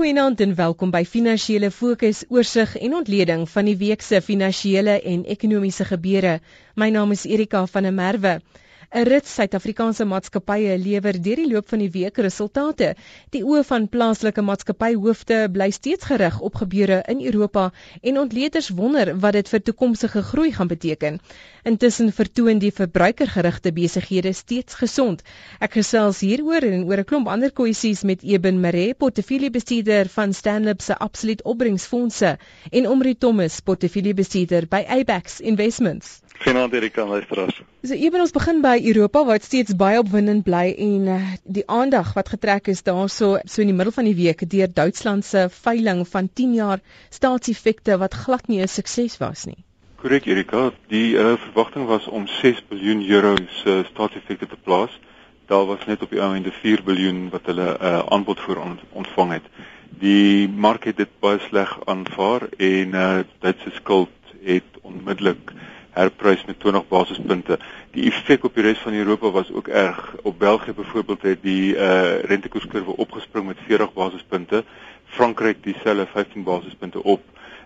Goeienaand en welkom by Finansiële Fokus oorsig en ontleding van die week se finansiële en ekonomiese gebeure. My naam is Erika van der Merwe. 'n Rit Suid-Afrikaanse maatskappye lewer deur die loop van die week resultate. Die oë van plaaslike maatskappyhoofde bly steeds gerig op gebeure in Europa en ontleeders wonder wat dit vir toekomstige groei gaan beteken. Intussen vertoon die verbruikergerigte besighede steeds gesond. Ek gesels hieroor en oor 'n klomp ander kwessies met Eben Mare, portefeuljebestuurder van Stanlib se Absolute Opbrengsfondse en Omri Thomas, portefeuljebestuurder by Abax Investments. Goeienaand Erika luisteraars. So ewen ons begin by Europa dit steeds baie opwindend bly en uh, die aandag wat getrek is daarso so in die middel van die week deur Duitsland se veiling van 10 jaar staatseffekte wat glad nie 'n sukses was nie. Korrek Erika, die uh, verwagting was om 6 miljard euro se uh, staatseffekte te plaas. Daar was net op die ou ende 4 miljard wat hulle 'n uh, aanbod vir on ontvang het. Die mark het dit baie sleg aanvaar en uh, Duitse skuld het onmiddellik herprys met 20 basispunte. Die effek op die res van Europa was ook erg. Op België byvoorbeeld het die uh rentekoerskurwe opgespring met 40 basispunte. Frankryk dieselfde 15 basispunte op.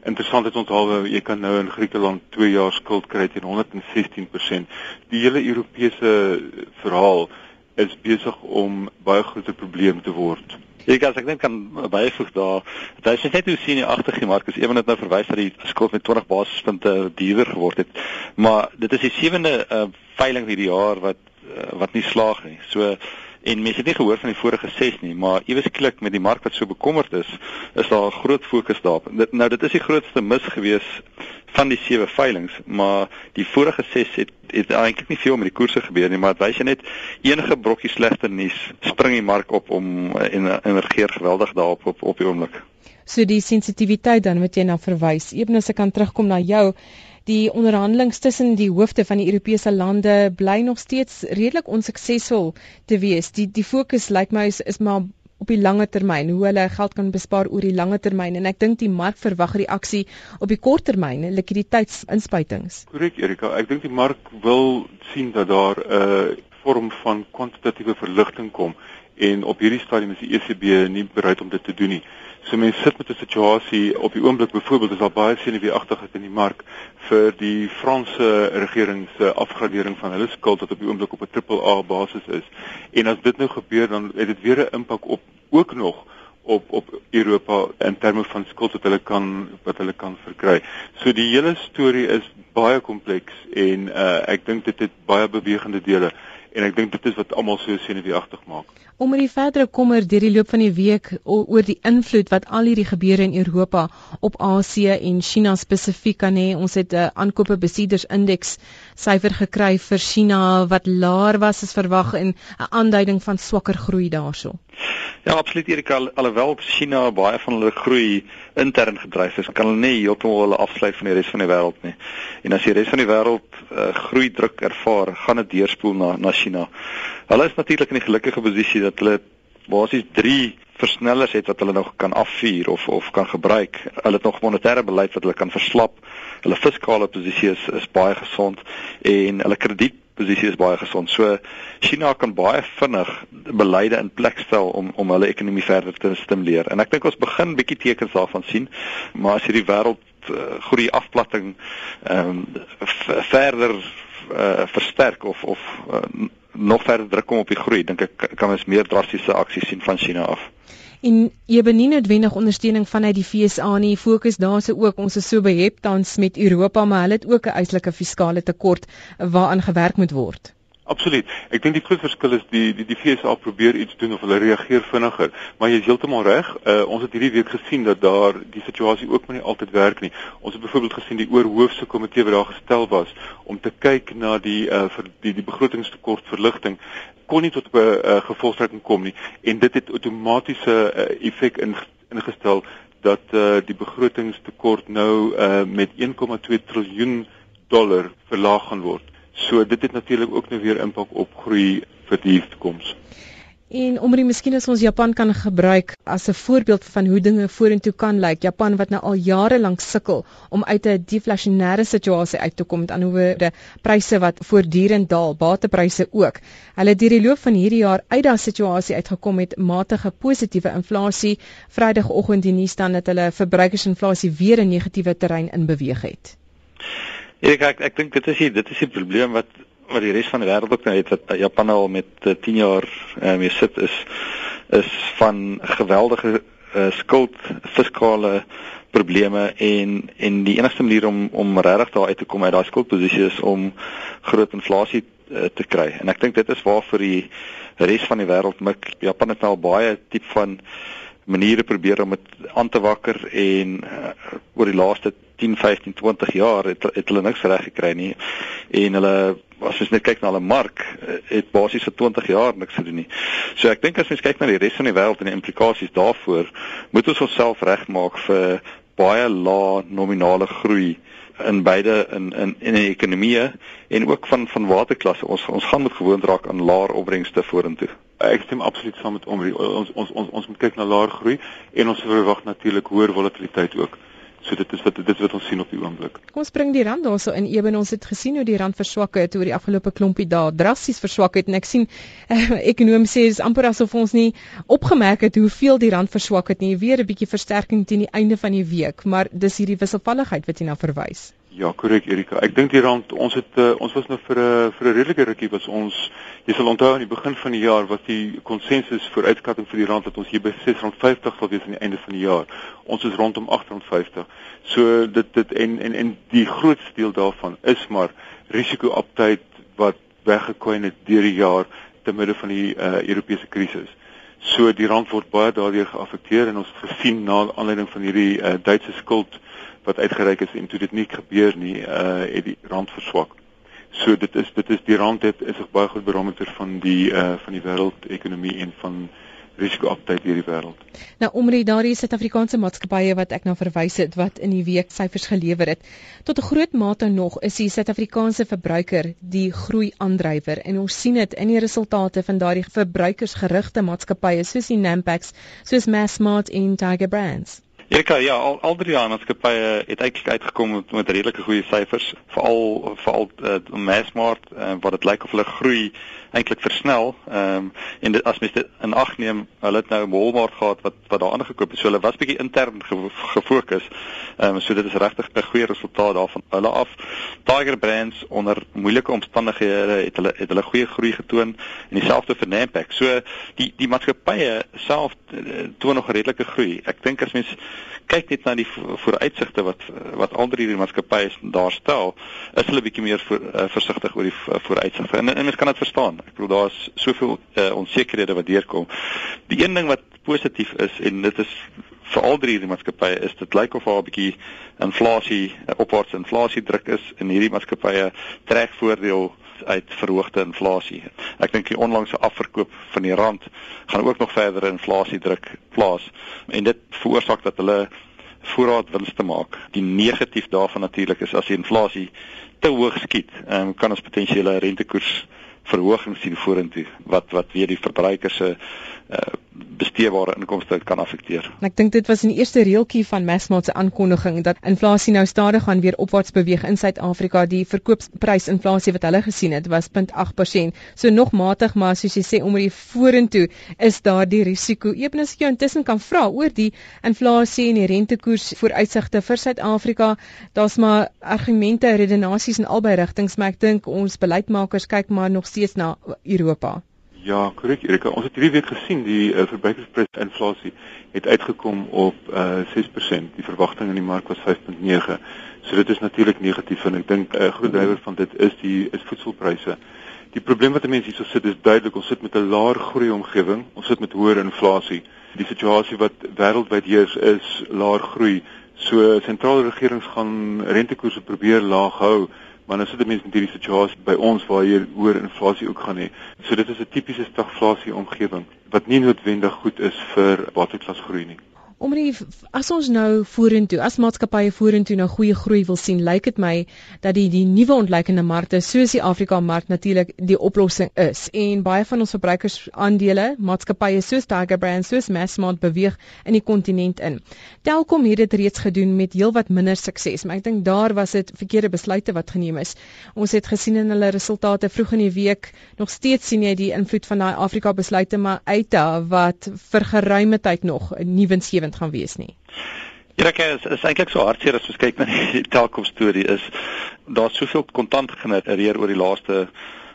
Interessant het onthou jy kan nou in Griekeland 2 jaar skuld kry teen 116%. Die hele Europese verhaal is besig om baie groter probleem te word. Ek as ek net kan byvoeg daar, dit is net hoe sien die agtergie mark is ewen dit nou verwys dat die skuld met 20 basispunte duurder geword het. Maar dit is die sewende uh, veiling hierdie jaar wat uh, wat nie slaag nie. So en mense het nie gehoor van die vorige 6 nie, maar iewes klik met die mark wat so bekommerd is, is daar 'n groot fokus daarop. Dit nou dit is die grootste mis gewees van die sewe veilinge, maar die vorige 6 het het eintlik nie veel met die koerse gebeur nie, maar dit wys net enige brokkie slegte nuus spring die mark op om en en regeer geweldig daarop op op die oomblik. So die sensitiwiteit dan wat jy na verwys, ewen as ek kan terugkom na jou Die onderhandelinge tussen die hoofde van die Europese lande bly nog steeds redelik onsuksesvol te wees. Die die fokus lyk my is, is maar op die lange termyn, hoe hulle geld kan bespaar oor die lange termyn en ek dink die mark verwag reaksie op die kort termyn, likwiditeitsinspuitings. Korrek Erika, ek dink die mark wil sien dat daar 'n uh, vorm van kwantitatiewe verligting kom en op hierdie stadium is die ECB nie bereid om dit te doen nie. So mense sit met 'n situasie op die oomblik byvoorbeeld is daar baie senuweeagtigheid in die mark vir die Franse regering se afgradering van hulle skuld wat op die oomblik op 'n AAA basis is. En as dit nou gebeur dan het dit weer 'n impak op ook nog op op Europa in terme van skuld wat hulle kan wat hulle kan verkry. So die hele storie is baie kompleks en uh, ek dink dit het baie bewegende dele en ek dink dit is wat almal so senuweeagtig maak. Om met die verdere kommer deur die loop van die week oor die invloed wat al hierdie gebeure in Europa op Asië en China spesifiek kan hê. Ons het 'n aankope besieders indeks syfer gekry vir China wat laer was as verwag en 'n aanduiding van swakker groei daarso. Ja, absoluut Erika, al, alhoewel China baie van hulle groei intern gedryf is, kan hulle nie heeltemal hulle afsluit van die res van die wêreld nie. En as die res van die wêreld uh, groei druk ervaar, gaan dit deurspoel na na China. Hulle is natuurlik in die gelukkige posisie dat hulle basies 3 versnellers het wat hulle nog kan afvuur of of kan gebruik. Hulle het nog monetêre beleid wat hulle kan verslap. Hulle fiskale posisie is is baie gesond en hulle kredietposisie is baie gesond. So China kan baie vinnig beleide in plek stel om om hulle ekonomie verder te stimuleer. En ek dink ons begin bietjie tekens daarvan sien. Maar as hierdie wêreld uh, groei afplatting ehm um, verder uh, versterk of of uh, nog verder druk kom op die groei, dink ek kan ons meer drastiese aksies sien van China af. En jy benin noodwendig ondersteuning vanuit die FSA nie. Fokus daarse ook ons is so behep tans met Europa, maar hulle het ook 'n eislike fiskale tekort waaraan gewerk moet word. Absoluut. Ek dink die groot verskil is die die die FSA probeer iets doen of hulle reageer vinniger, maar jy is heeltemal reg. Uh, ons het hierdie week gesien dat daar die situasie ook nie altyd werk nie. Ons het byvoorbeeld gesien die oorhoofse komitee wat daar gestel was om te kyk na die uh, vir die die begrotingstekort verligting kon nie tot 'n uh, gevolgtrekking kom nie en dit het outomatiese uh, effek in, ingestel dat uh, die begrotingstekort nou uh, met 1,2 triljoen dollar verlaag gaan word. So dit het natuurlik ook nou weer impak op groei vir die toekoms. En omre miskien as ons Japan kan gebruik as 'n voorbeeld van hoe dinge vorentoe kan lyk. Japan wat nou al jare lank sukkel om uit 'n deflasionêre situasie uit te kom met anderwoorde pryse wat voortdurend daal, batepryse ook. Hulle het deur die loop van hierdie jaar uit daardie situasie uitgekom met matige positiewe inflasie. Vrydagoggend die nuus dan dat hulle verbruikersinflasie weer 'n negatiewe terrein in beweeg het. Ja, ek ek dink dit is hier, dit is die probleem wat wat die res van die wêreld ook nou het wat Japan al met uh, eh, 10 jaar uh, mee sit is is van geweldige uh, skuld fiskale probleme en en die enigste manier om om regtig daar uit te kom uit daai skuldposisie is om groot inflasie uh, te kry. En ek dink dit is waar vir die res van die wêreld mik Japan het nou baie tipe van maniere probeer om dit aan te wakker en uh, oor die laaste 10, 15, 20 jaar het, het hulle niks reg gekry nie. En hulle as ons net kyk na hulle mark, het basies vir 20 jaar niks gedoen nie. So ek dink as ons kyk na die res van die wêreld en die implikasies daarvoor, moet ons onsself regmaak vir baie lae nominale groei in beide in in in die ekonomie en ook van van waterklasse. Ons ons gaan moet gewoond raak aan laer opbrengste vorentoe. Ek stem absoluut saam met Omri. Ons ons ons ons moet kyk na laer groei en ons verwag natuurlik hoër volatiliteit ook. So dit is wat dit is wat ons sien op die oomblik. Kom ons bring die rand daarso in eben ons het gesien hoe die rand verswak het oor die afgelope klompie dae drasties verswak het en ek sien eh, ekonomie sê dis amper asof ons nie opgemerk het hoeveel die rand verswak het nie weer 'n bietjie versterking teen die einde van die week maar dis hierdie wisselvalligheid wat jy na verwys. Ja, korrek Erika. Ek dink die rand ons het uh, ons was nou vir 'n uh, vir 'n redelike rukkie was ons jy sal onthou aan die begin van die jaar was die konsensus vir uitskatting vir die rand dat ons hier by R650 sal wees aan die einde van die jaar. Ons is rondom R850. So dit dit en en en die grootste deel daarvan is maar risiko-aptyd wat weggekwyn het deur die jaar te midde van die uh, Europese krisis. So die rand word baie daardeur geaffekteer en ons gesien na aanleiding van hierdie uh, Duitse skuld wat uitgereik is en toe dit nie gebeur nie, uh het die rand verswak. So dit is dit is die rand het is 'n baie goed barometer van die uh van die wêreldekonomie en van risiko-aptyd hierdie wêreld. Nou omre daardie Suid-Afrikaanse maatskappye wat ek nou verwys het wat in die week syfers gelewer het, tot 'n groot mate nog is die Suid-Afrikaanse verbruiker die groei-aandrywer en ons sien dit in die resultate van daardie verbruikersgerigte maatskappye soos die Nampax, soos Massmart en Tiger Brands. Erika, ja, al al drie jaar maatskappye het eintlik uitgekom met, met redelike goeie syfers, veral veral uh, Massmart uh, wat dit lyk of hulle groei eintlik versnel. Ehm um, en dit, as mens dit in ag neem, hulle het nou Walmart gehad wat wat daar aangekoop het. So hulle was bietjie intern gefokus. Ehm um, so dit is regtig 'n goeie resultaat daarvan. Hulle af Tiger Brands onder moeilike omstandighede het hulle het hulle goeie groei getoon en dieselfde vir Nampac. So die die maatskappye self eh, toon nog redelike groei. Ek dink as mens kyk net na die vooruitsigte wat wat al drie maatskappye daar stel, is hulle bietjie meer voor, uh, versigtig oor die vooruitsigte. En, en mens kan dit verstaan. Ek bedoel daar's soveel uh, onsekerhede wat deurkom. Die een ding wat positief is en dit is vir al drie die maatskappye is dit lyk of daar 'n bietjie inflasie uh, opwaartse inflasie druk is en hierdie maatskappye trek voordeel uit verhoogde inflasie. Ek dink die onlangse afverkoop van die rand gaan ook nog verdere inflasie druk plaas en dit veroorsaak dat hulle voorraad wins te maak. Die negatief daarvan natuurlik is as die inflasie te hoog skiet, um, kan ons potensiële rentekoers verhogings sien vorentoe wat wat weer die verbruikers se uh, besteedbare inkomste kan affekteer. Ek dink dit was in die eerste reeltjie van Massmart se aankondiging dat inflasie nou stadig gaan weer opwaarts beweeg in Suid-Afrika. Die verkoopsprysinflasie wat hulle gesien het was 0.8%. So nog matig, maar soos jy sê om die vorentoe is daar die risiko. Ewenes jy intussen kan vra oor die inflasie en die rentekoers vooruitsigte vir Suid-Afrika. Daar's maar argumente, redenasies in albei rigtings, maar ek dink ons beleidsmakers kyk maar nog steeds na Europa. Ja, korrek Erika. Ons het hierdie week gesien die uh, verbruikersprysinflasie het uitgekom op uh, eh, 6%. Die verwagting in die mark was 5.9. So dit is natuurlik negatief en ek dink 'n uh, groot drywer van dit is die is voedselpryse. Die probleem wat mense hierso sit is duidelik. Ons sit met 'n laer groei omgewing. Ons sit met hoër inflasie. Die situasie wat wêreldwyd heers is laer groei. So sentrale regerings gaan rentekoerse probeer laag hou maar nou sit dit mense met hierdie situasie by ons waar hier hoër inflasie ook gaan hê. So dit is 'n tipiese stagflasie omgewing wat nie noodwendig goed is vir waterklasgroei nie. Omrie as ons nou vorentoe, as maatskappye vorentoe nou goeie groei wil sien, lyk dit my dat die die nuwe ontleikende markte soos die Afrika mark natuurlik die oplossing is. En baie van ons verbruikersaandele, maatskappye soos Tiger Brands, soos Massmart beweeg in die kontinent in. Telkom het dit reeds gedoen met heelwat minder sukses, maar ek dink daar was dit verkeerde besluite wat geneem is. Ons het gesien in hulle resultate vroeg in die week, nog steeds sien jy die invloed van daai Afrika besluite maar Eita wat vir geruime tyd nog nie winsgewend gaan wees nie. Ja, ek is, is eintlik so hartseer as ons kyk na die Telkom storie is daar soveel kontant genereer oor die laaste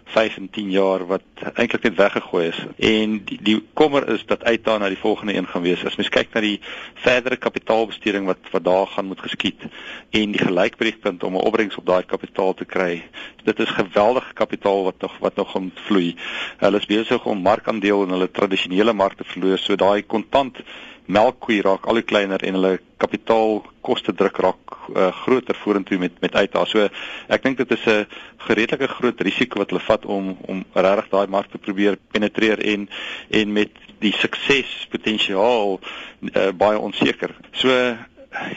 5 en 10 jaar wat eintlik net weggegooi is. En die, die kommer is dat uit daar na die volgende een gaan wees. As mens kyk na die verdere kapitaalbesteding wat wat daar gaan moet geskied en die gelykbreekpunt om 'n opbrengs op daai kapitaal te kry. Dit is geweldige kapitaal wat nog wat nog gaan vloei. Hulle is besig om markandeel in hulle tradisionele markte verloor. So daai kontant melkkoe raak al hoe kleiner en hulle kapitaalkoste druk raak uh, groter vorentoe met met uit daar. So ek dink dit is 'n redelike groot risiko wat hulle vat om om regtig daai mark te probeer penetreer en en met die suksespotensiaal uh, baie onseker. So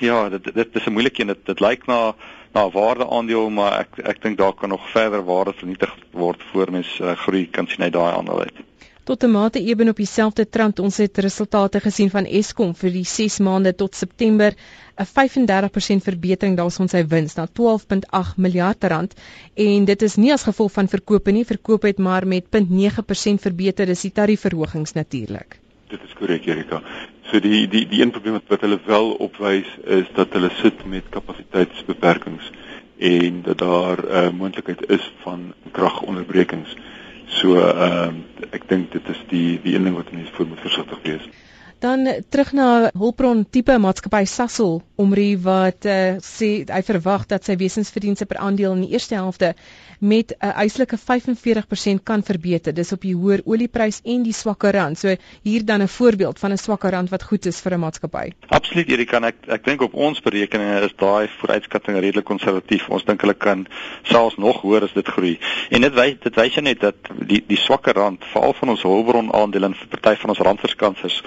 ja, dit dit is 'n moeilike een. Dit dit lyk na na waarde aandeel, maar ek ek dink daar kan nog verder waarde vernietig word voor mens uh, groei kan sien uit daai aandeel uit tot 'n mate eben op dieselfde trant. Ons het resultate gesien van Eskom vir die 6 maande tot September, 'n 35% verbetering daarson sy wins na 12.8 miljard rand en dit is nie as gevolg van verkope nie, verkope het maar met 0.9% verbeter, dis die tariefverhogings natuurlik. Dit is korrek Erika. So die die die een probleem wat, wat hulle wel opwys is dat hulle sit met kapasiteitsbeperkings en dat daar 'n uh, moontlikheid is van kragonderbrekings. So ehm uh, ek dink dit is die die een ding wat mense voor moet versigtig wees. Dan terug na Hulpbron tipe maatskappy Sasol Omri wat uh, sê hy verwag dat sy wesensverdienste per aandeel in die eerste helfte met 'n uh, eislike 45% kan verbeter. Dis op die hoër olieprys en die swakker rand. So hier dan 'n voorbeeld van 'n swakker rand wat goed is vir 'n maatskappy. Absoluut, Erik, kan ek ek dink op ons berekeninge is daai vooruitskatting redelik konservatief. Ons dink hulle kan selfs nog hoër as dit groei. En dit wys dit wys net dat die die swakker rand, veral van ons hulpbron aandele en vir party van ons randverskansers,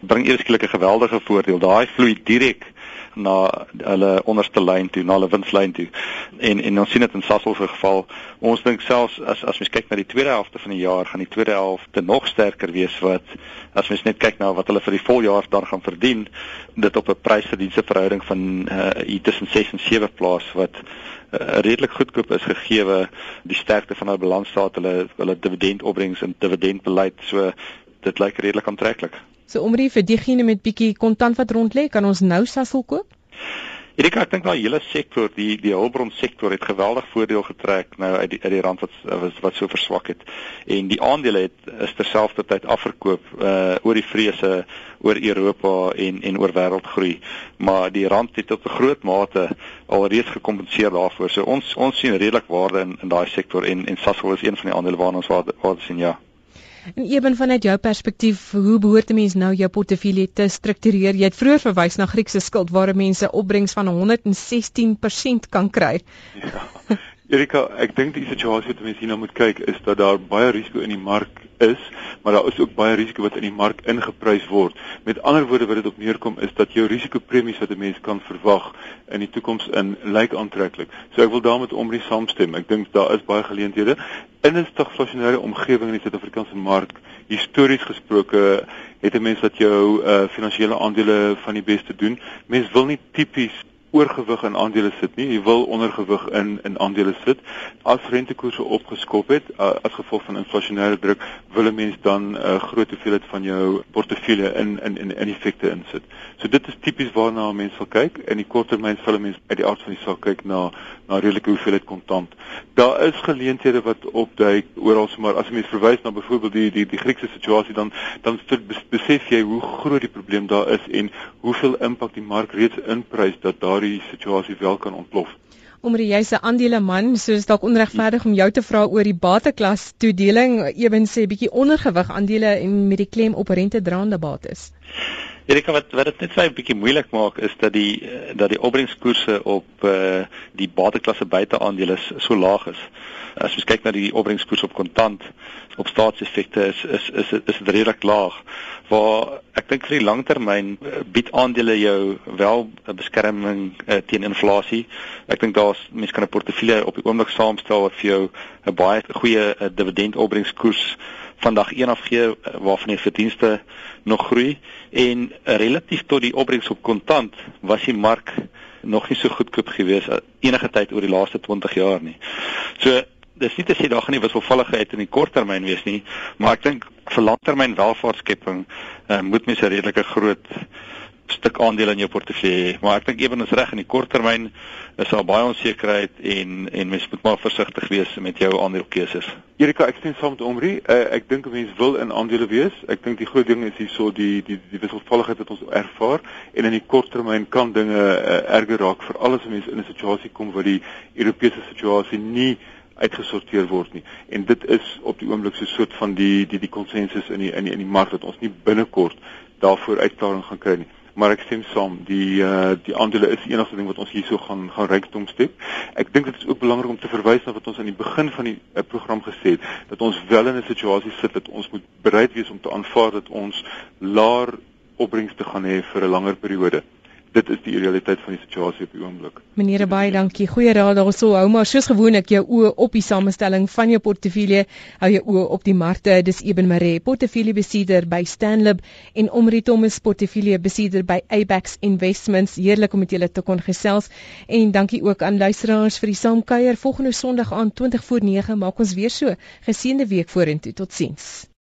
bring eersklik 'n geweldige voordeel. Daai vloei direk na hulle onderste lyn toe, na hulle winslyn toe. En en ons sien dit in Sasol se geval. Ons dink selfs as as mens kyk na die tweede helfte van die jaar, gaan die tweede helfte nog sterker wees wat as mens net kyk na wat hulle vir die voljaar dan gaan verdien, dit op 'n prys-verdienste verhouding van uh, hier tussen 6 en 7 plaas wat uh, redelik goedkoop is gegee die sterkte van hulle balansstaat, hulle hulle dividendopbrengs en dividendbeleid. So dit lyk redelik aantreklik. So omrie vir diegene met bietjie kontant wat rond lê, kan ons nou Sasol koop? Erika, ek dink daai hele sektor, die die hulpbron sektor het geweldig voordeel getrek nou uit die uit die rand wat wat, wat so verswak het. En die aandele het is terselfdertyd afverkoop uh oor die vrese oor Europa en en oor wêreldgroei. Maar die rand het tot 'n groot mate alreeds gekompenseer daarvoor. So ons ons sien redelik waarde in in daai sektor en en Sasol is een van die aandele waarna ons waarde, waarde sien ja. En ewen vanuit jou perspektief, hoe behoort 'n mens nou jou portefeulje te struktureer? Jy het vroeër verwys na Griekse skuld waar mense opbrengs van 116% kan kry. Ja. Erika, ek dink die situasie wat mense hierna moet kyk is dat daar baie risiko in die mark is, maar daar is ook baie risiko wat in die mark ingeprys word. Met ander woorde wat dit op neerkom is dat jou risikopremies wat 'n mens kan verwag in die toekoms in lyk aantreklik. So ek wil daarmee omrie saamstem. Ek dink daar is baie geleenthede in 'n stagflasionêre omgewing in die Suid-Afrikaanse mark. Histories gesproke het 'n mens wat jou uh, finansiële aandele van die beste doen. Mens wil nie tipies oorgewig in aandele sit nie. Jy wil ondergewig in in aandele sit. As rentekoerse opgeskop het uh, as gevolg van inflasionêre druk, wil 'n mens dan 'n uh, groot hoeveelheid van jou portefeulje in in in in effekte insit. So dit is tipies waarna 'n mens wil kyk. In die korttermyn sal 'n mens uit die aard van die saak kyk na na redelike hoeveelheid kontant. Daar is geleenthede wat opduik oral sommer as 'n mens verwys na byvoorbeeld die die die Griekse situasie dan dan besef jy hoe groot die probleem daar is en hoeveel impak die mark reeds inprys dat daardie situasie wel kan ontplof. Omdat jy se aandele man, so is dalk onregverdig om jou te vra oor die bateklas toedeling, ewen sê bietjie ondergewig aandele en met die klem op rente draande bates. Erika wat wat dit net vir 'n bietjie moeilik maak is dat die dat die opbrengskoerse op uh, die bateklasse buiteaandele so laag is. As jy kyk na die opbrengskoers op kontant op staatseffekte is is is is dit redelik laag. Waar ek dink vir die langtermyn uh, bied aandele jou wel 'n beskerming uh, teen inflasie. Ek dink daar's mense kan 'n portefeulje op die oomblik saamstel wat vir jou 'n baie goeie uh, dividend opbrengskoers vandag een afgee eh, waarvan die verdienste nog groei en uh, relatief tot die opbrengs op kontant was die mark nog nie so goedkoop gewees uh, enige tyd oor die laaste 20 jaar nie. So dis nie te sê daar gaan nie wisselvalligheid in die korttermyn wees nie, maar ek dink vir langtermyn welvaartskepping uh, moet mens 'n redelike groot stuk aandele in jou portefeulje, maar ek dink ewen is reg in die korttermyn is daar baie onsekerheid en en mens moet maar versigtig wees met jou aandelekeuses. Erika, ek stem saam met Omri. Uh, ek dink mense wil in aandele wees. Ek dink die groot ding is hierso die die die wisselvalligheid wat ons ervaar en in die korttermyn kan dinge uh, erger raak vir alles as mense in 'n situasie kom waar die Europese situasie nie uitgesorteer word nie. En dit is op die oomblik so 'n soort van die die die konsensus in die in die in die mark dat ons nie binnekort daarvoor uitklaring gaan kry nie maar ek stem saam die uh die aandele is die enigste ding wat ons hierso gaan gaan rykdom step. Ek dink dit is ook belangrik om te verwys na wat ons aan die begin van die uh, program gesê het dat ons wel in 'n situasie sit dat ons moet bereid wees om te aanvaar dat ons laer opbrengs te gaan hê vir 'n langer periode dit is die realiteit van die situasie op die oomblik. Meneer baie dankie. Goeie raad daarso. Hou maar soos gewoonlik jou oë op die samestelling van jou portefeulje. Hou jou oë op die markte. Dis Eben Maree, portefeuljebesitter by Stanlib en Omri Thomas, portefeuljebesitter by Abax Investments. Heerlik om met julle te kon gesels en dankie ook aan luisteraars vir die saamkuier. Volgende Sondag aan 20 voor 9 maak ons weer so. Geseënde week vorentoe. Totsiens.